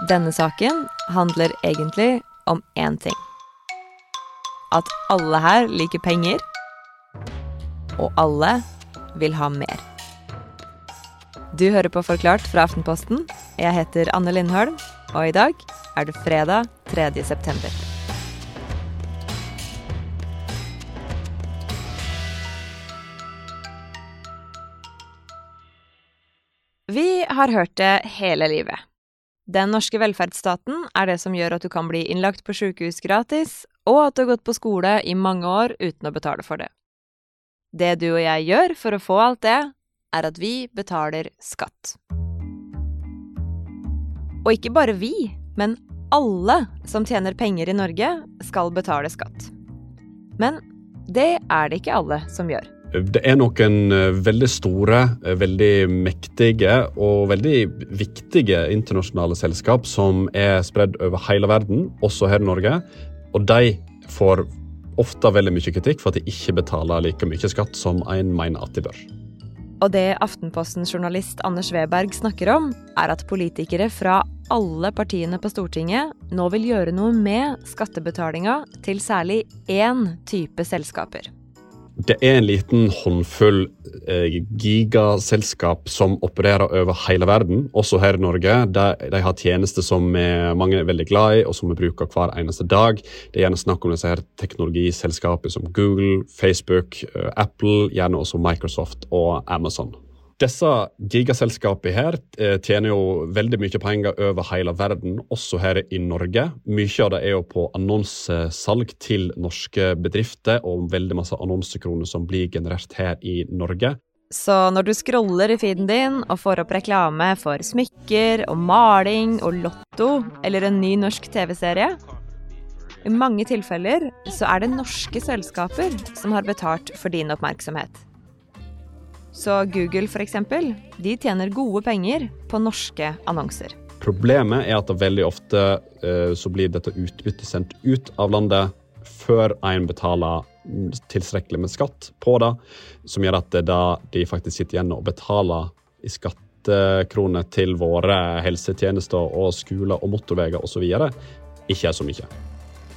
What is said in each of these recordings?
Denne saken handler egentlig om én ting. At alle her liker penger, og alle vil ha mer. Du hører på Forklart fra Aftenposten. Jeg heter Anne Lindholm, og i dag er det fredag 3. september. Vi har hørt det hele livet. Den norske velferdsstaten er det som gjør at du kan bli innlagt på sykehus gratis, og at du har gått på skole i mange år uten å betale for det. Det du og jeg gjør for å få alt det, er at vi betaler skatt. Og ikke bare vi, men alle som tjener penger i Norge, skal betale skatt. Men det er det ikke alle som gjør. Det er noen eh, veldig store, eh, veldig mektige og veldig viktige internasjonale selskap som er spredd over hele verden, også her i Norge. Og de får ofte veldig mye kritikk for at de ikke betaler like mye skatt som en mener at de bør. Og det Aftenposten-journalist Anders Weberg snakker om, er at politikere fra alle partiene på Stortinget nå vil gjøre noe med skattebetalinga til særlig én type selskaper. Det er en liten håndfull eh, gigaselskap som opererer over hele verden, også her i Norge. De, de har tjenester som mange er veldig glad i, og som vi bruker hver eneste dag. Det er gjerne snakk om disse her teknologiselskapene som Google, Facebook, eh, Apple, gjerne også Microsoft og Amazon. Disse gigaselskapene her eh, tjener jo veldig mye penger over hele verden, også her i Norge. Mye av det er jo på annonsesalg til norske bedrifter, og veldig masse annonsekroner som blir generert her i Norge. Så når du scroller i feeden din og får opp reklame for smykker og maling og Lotto eller en ny norsk TV-serie I mange tilfeller så er det norske selskaper som har betalt for din oppmerksomhet. Så Google f.eks. de tjener gode penger på norske annonser. Problemet er at veldig ofte uh, så blir dette utbyttet sendt ut av landet før en betaler tilstrekkelig med skatt på det, som gjør at det da de faktisk sitter igjen og betaler i skattekroner til våre helsetjenester og skoler og motorveier osv., ikke er så mye.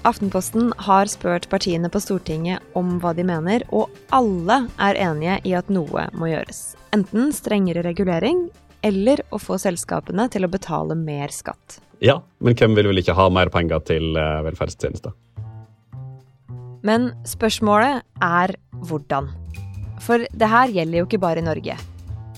Aftenposten har spurt partiene på Stortinget om hva de mener, og alle er enige i at noe må gjøres. Enten strengere regulering, eller å få selskapene til å betale mer skatt. Ja, men hvem vil vel ikke ha mer penger til eh, velferdstjenester? Men spørsmålet er hvordan. For det her gjelder jo ikke bare i Norge.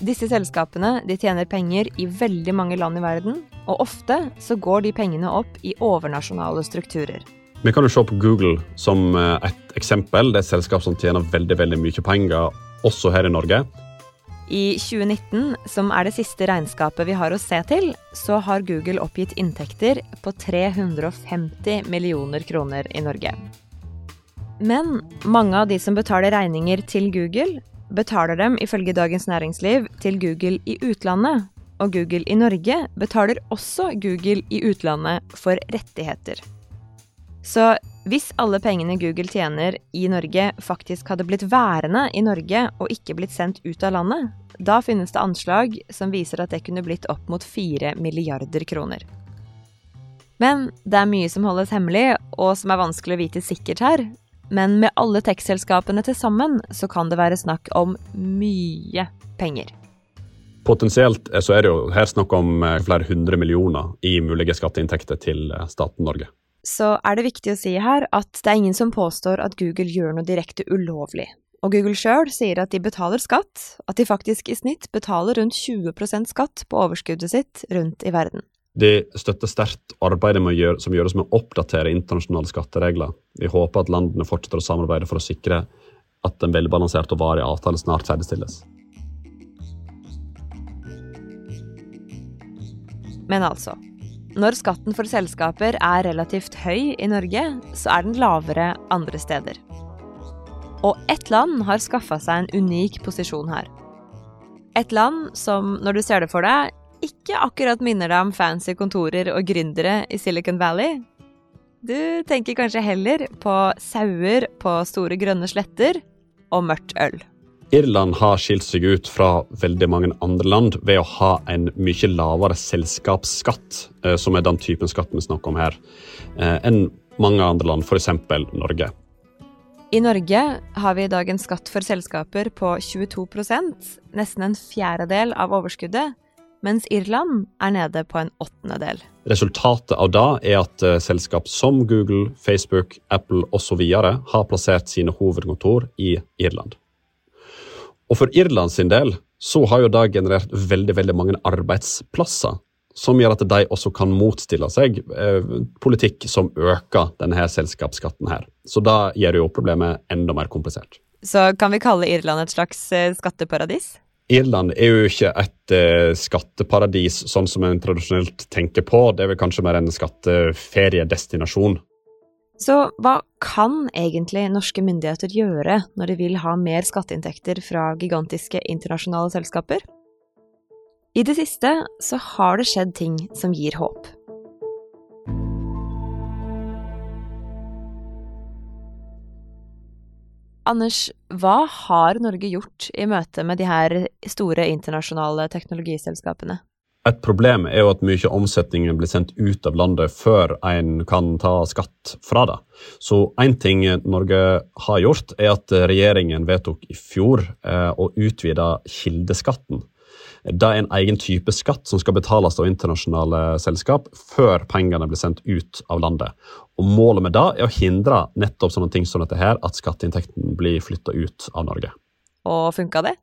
Disse selskapene de tjener penger i veldig mange land i verden, og ofte så går de pengene opp i overnasjonale strukturer. Vi kan jo se på Google som eh, et eksempel. Det er et selskap som tjener veldig veldig mye penger, også her i Norge. I 2019, som er det siste regnskapet vi har å se til, så har Google oppgitt inntekter på 350 millioner kroner i Norge. Men mange av de som betaler regninger til Google, betaler dem ifølge Dagens Næringsliv til Google i utlandet. Og Google i Norge betaler også Google i utlandet for rettigheter. Så hvis alle pengene Google tjener i Norge faktisk hadde blitt værende i Norge og ikke blitt sendt ut av landet, da finnes det anslag som viser at det kunne blitt opp mot 4 milliarder kroner. Men det er mye som holdes hemmelig, og som er vanskelig å vite sikkert her. Men med alle tekstselskapene til sammen så kan det være snakk om mye penger. Potensielt så er det jo her snakk om eh, flere hundre millioner i mulige skatteinntekter til eh, staten Norge så er det viktig å si her at det er ingen som påstår at Google gjør noe direkte ulovlig. Og Google sjøl sier at de betaler skatt, at de faktisk i snitt betaler rundt 20% skatt på overskuddet sitt rundt i verden. De støtter sterkt arbeidet gjøre, som gjøres med å oppdatere internasjonale skatteregler. Vi håper at landene fortsetter å samarbeide for å sikre at en velbalansert og varig avtale snart ferdigstilles. Men altså, når skatten for selskaper er relativt høy i Norge, så er den lavere andre steder. Og ett land har skaffa seg en unik posisjon her. Et land som, når du ser det for deg, ikke akkurat minner deg om fancy kontorer og gründere i Silicon Valley. Du tenker kanskje heller på sauer på store grønne sletter og mørkt øl. Irland har skilt seg ut fra veldig mange andre land ved å ha en mye lavere selskapsskatt, eh, som er den typen skatt vi snakker om her, eh, enn mange andre land, f.eks. Norge. I Norge har vi i dag en skatt for selskaper på 22% nesten en fjerdedel av overskuddet, mens Irland er nede på en åttendedel. Resultatet av det er at uh, selskap som Google, Facebook, Apple osv. har plassert sine hovedkontor i Irland. Og for Irland sin del så har jo det generert veldig, veldig mange arbeidsplasser som gjør at de også kan motstille seg eh, politikk som øker denne selskapsskatten her. Så da gjør jo problemet enda mer komplisert. Så kan vi kalle Irland et slags eh, skatteparadis? Irland er jo ikke et eh, skatteparadis sånn som en tradisjonelt tenker på. Det er vel kanskje mer en skatteferiedestinasjon. Så hva kan egentlig norske myndigheter gjøre når de vil ha mer skatteinntekter fra gigantiske internasjonale selskaper? I det siste så har det skjedd ting som gir håp. Anders, hva har Norge gjort i møte med de her store internasjonale teknologiselskapene? Et problem er jo at mye av omsetningen blir sendt ut av landet før en kan ta skatt fra det. Så én ting Norge har gjort, er at regjeringen vedtok i fjor eh, å utvide kildeskatten. Det er en egen type skatt som skal betales av internasjonale selskap før pengene blir sendt ut av landet. Og Målet med det er å hindre nettopp sånne ting som dette her, at skatteinntekten blir flytta ut av Norge. Og funka det?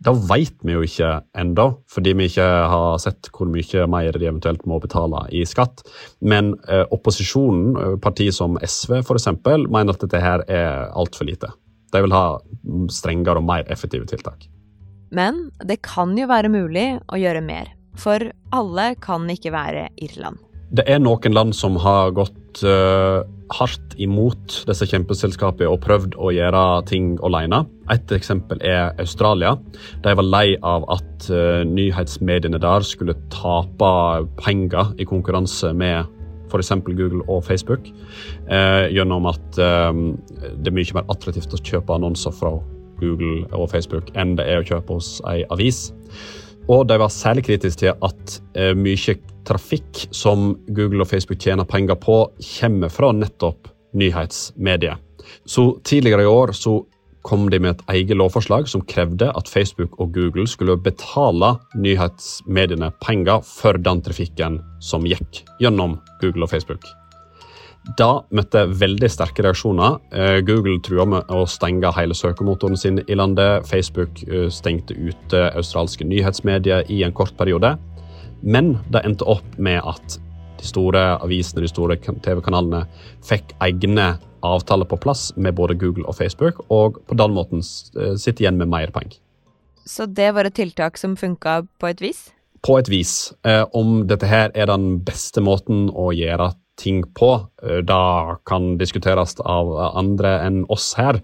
Det vet vi jo ikke ennå, fordi vi ikke har sett hvor mye mer de eventuelt må betale i skatt. Men eh, opposisjonen, eh, partier som SV f.eks., mener at dette her er altfor lite. De vil ha strengere og mer effektive tiltak. Men det kan jo være mulig å gjøre mer. For alle kan ikke være Irland. Det er noen land som har gått uh, hardt imot disse kjempeselskapene og prøvd å gjøre ting alene. Et eksempel er Australia. De var lei av at uh, nyhetsmediene der skulle tape penger i konkurranse med f.eks. Google og Facebook, uh, gjennom at det er mye mer attraktivt å kjøpe annonser fra Google og Facebook enn det er å kjøpe hos ei avis. Og de var særlig kritiske til at eh, mye trafikk som Google og Facebook tjener penger på, kommer fra nettopp nyhetsmedier. Så tidligere i år så kom de med et eget lovforslag som krevde at Facebook og Google skulle betale nyhetsmediene penger for den trafikken som gikk gjennom Google og Facebook. Da møtte veldig sterke reaksjoner. Eh, Google trua med å stenge hele søkemotoren sin i landet. Facebook eh, stengte ute australske nyhetsmedier i en kort periode. Men det endte opp med at de store avisene, de store TV-kanalene, fikk egne avtaler på plass med både Google og Facebook, og på den måten eh, sitter igjen med mer penger. Så det var et tiltak som funka på et vis? På et vis. Om dette her er den beste måten å gjøre ting på. da kan diskuteres av andre enn oss her.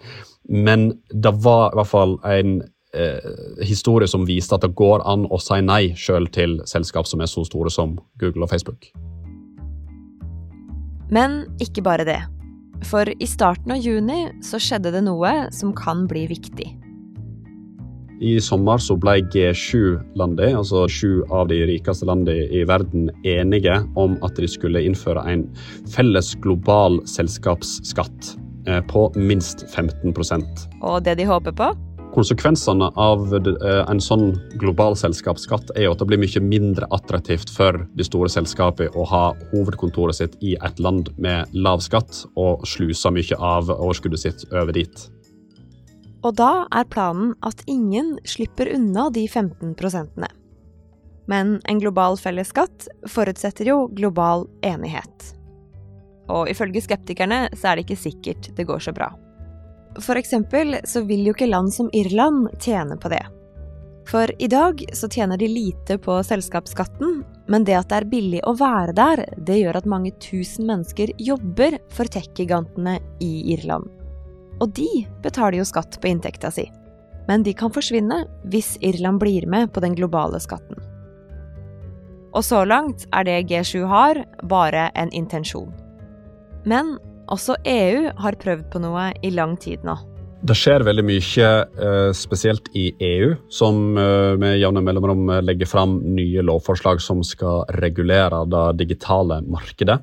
Men det var i hvert fall en eh, historie som viste at det går an å si nei sjøl til selskap som er så store som Google og Facebook. Men ikke bare det. For i starten av juni så skjedde det noe som kan bli viktig. I sommer så ble G7-landet, altså sju av de rikeste landene i verden, enige om at de skulle innføre en felles global selskapsskatt eh, på minst 15% Og det de håper på? Konsekvensene av eh, en sånn global selskapsskatt er jo at det blir mye mindre attraktivt for de store selskapene å ha hovedkontoret sitt i et land med lav skatt og sluse mye av overskuddet sitt over dit. Og da er planen at ingen slipper unna de 15 prosentene. Men en global fellesskatt forutsetter jo global enighet. Og ifølge skeptikerne så er det ikke sikkert det går så bra. Eksempel så vil jo ikke land som Irland tjene på det. For i dag så tjener de lite på selskapsskatten, men det at det er billig å være der, det gjør at mange tusen mennesker jobber for tech-gigantene i Irland. Og de betaler jo skatt på inntekta si. Men de kan forsvinne hvis Irland blir med på den globale skatten. Og så langt er det G7 har, bare en intensjon. Men også EU har prøvd på noe i lang tid nå. Det skjer veldig mye, eh, spesielt i EU, som eh, med jevne mellomrom legger fram nye lovforslag som skal regulere det digitale markedet.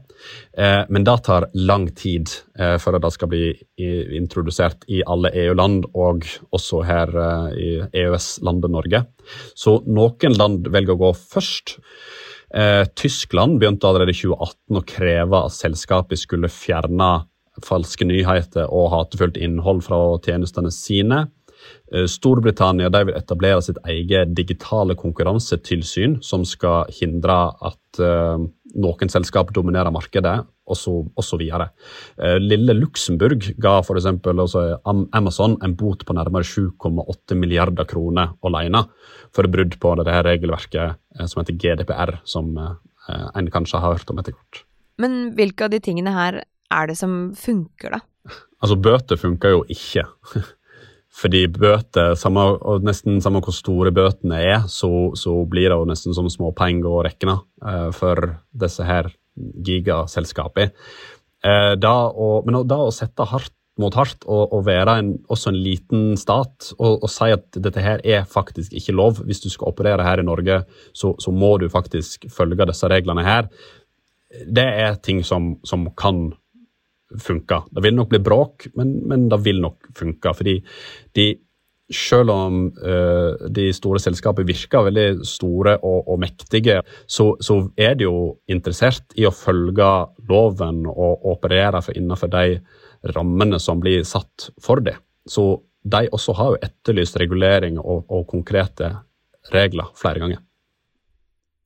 Eh, men det tar lang tid før det skal bli introdusert i alle EU-land, og også her i EØS-landet Norge. Så noen land velger å gå først. Tyskland begynte allerede i 2018 å kreve at selskapet skulle fjerne falske nyheter og hatefullt innhold fra tjenestene sine. Eh, Storbritannia vil etablere sitt eget digitale konkurransetilsyn, som skal hindre at uh, noen selskap dominerer markedet, osv. Eh, lille Luxembourg ga f.eks. Amazon en bot på nærmere 7,8 milliarder kroner alene for brudd på det her regelverket som heter GDPR, som en kanskje har hørt om etter hvert. Men hvilke av de tingene her er det som funker, da? Altså, bøter funker jo ikke. Fordi bøter, samme, og nesten samme hvor store bøtene er, så, så blir det jo nesten som småpenger å regne uh, for disse her gigaselskapene. Uh, da men da å sette hardt mot hardt og, og være en, også en liten stat og, og, si at dette her er faktisk ikke lov. Hvis du skal operere her i Norge, så, så må du faktisk følge disse reglene her. Det er ting som, som kan funke. Det vil nok bli bråk, men, men det vil nok funke. Fordi de, selv om uh, de store selskapene virker veldig store og, og mektige, så, så, er de jo interessert i å følge loven og operere innenfor de rammene som blir satt for det. Så de også har jo etterlyst regulering og, og konkrete regler flere ganger.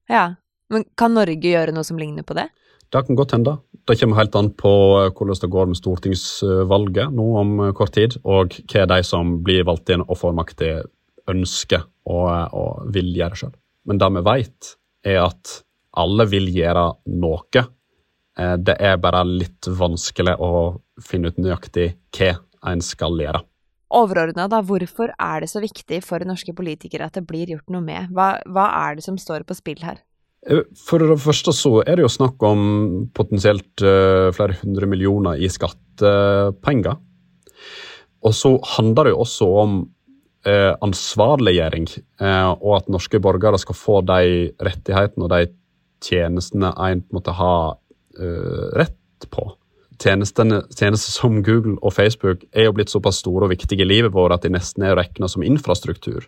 Ja, men kan Norge gjøre noe som ligner på det? Det kan godt hende. Det kommer helt an på eh, hvordan det går med stortingsvalget nå om eh, kort tid, og hva de som blir valgt inn og får makt ønsker og, eh, og vil gjøre sjøl. Men det vi vet, er at alle vil gjøre noe. Det er bare litt vanskelig å finne ut nøyaktig hva en skal gjøre. Overordna, da, hvorfor er det så viktig for norske politikere at det blir gjort noe med? Hva, hva er det som står på spill her? Eh, for det første så er det jo snakk om potensielt uh, flere hundre millioner i skattepenger. Og så handler det jo også om uh, ansvarliggjøring, og at norske borgere skal få de rettighetene og de tjenestene en måtte ha rett på. Tjenester som Google og Facebook er jo blitt såpass store og viktige i livet vårt at de nesten er regna som infrastruktur.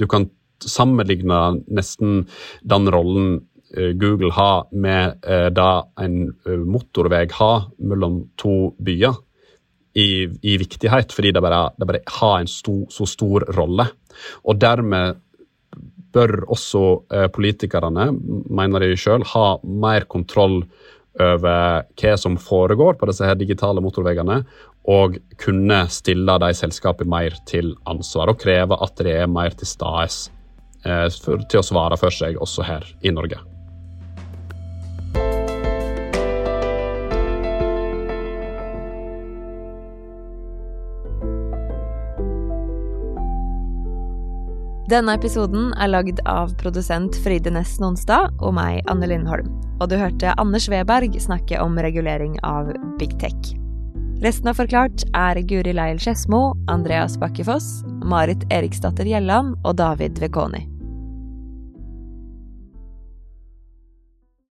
Du kan sammenligne nesten den rollen eh, Google har med eh, det en eh, motorvei har mellom to byer, i, i viktighet, fordi det bare, det bare har en stor, så stor rolle. Og dermed bør også politikerne, mener de sjøl, ha mer kontroll over hva som foregår på disse her digitale motorveiene, og kunne stille de selskapene mer til ansvar og kreve at de er mer til stede Eh, til å svare for seg også her i Norge. Denne episoden er lagd av produsent Fride Næss Nonstad og meg, Anne Lindholm. Og du hørte Anders Weberg snakke om regulering av big tech. Resten av Forklart er Guri Leil Skedsmo, Andreas Bakkefoss, Marit Eriksdatter Gjelland og David Vekoni.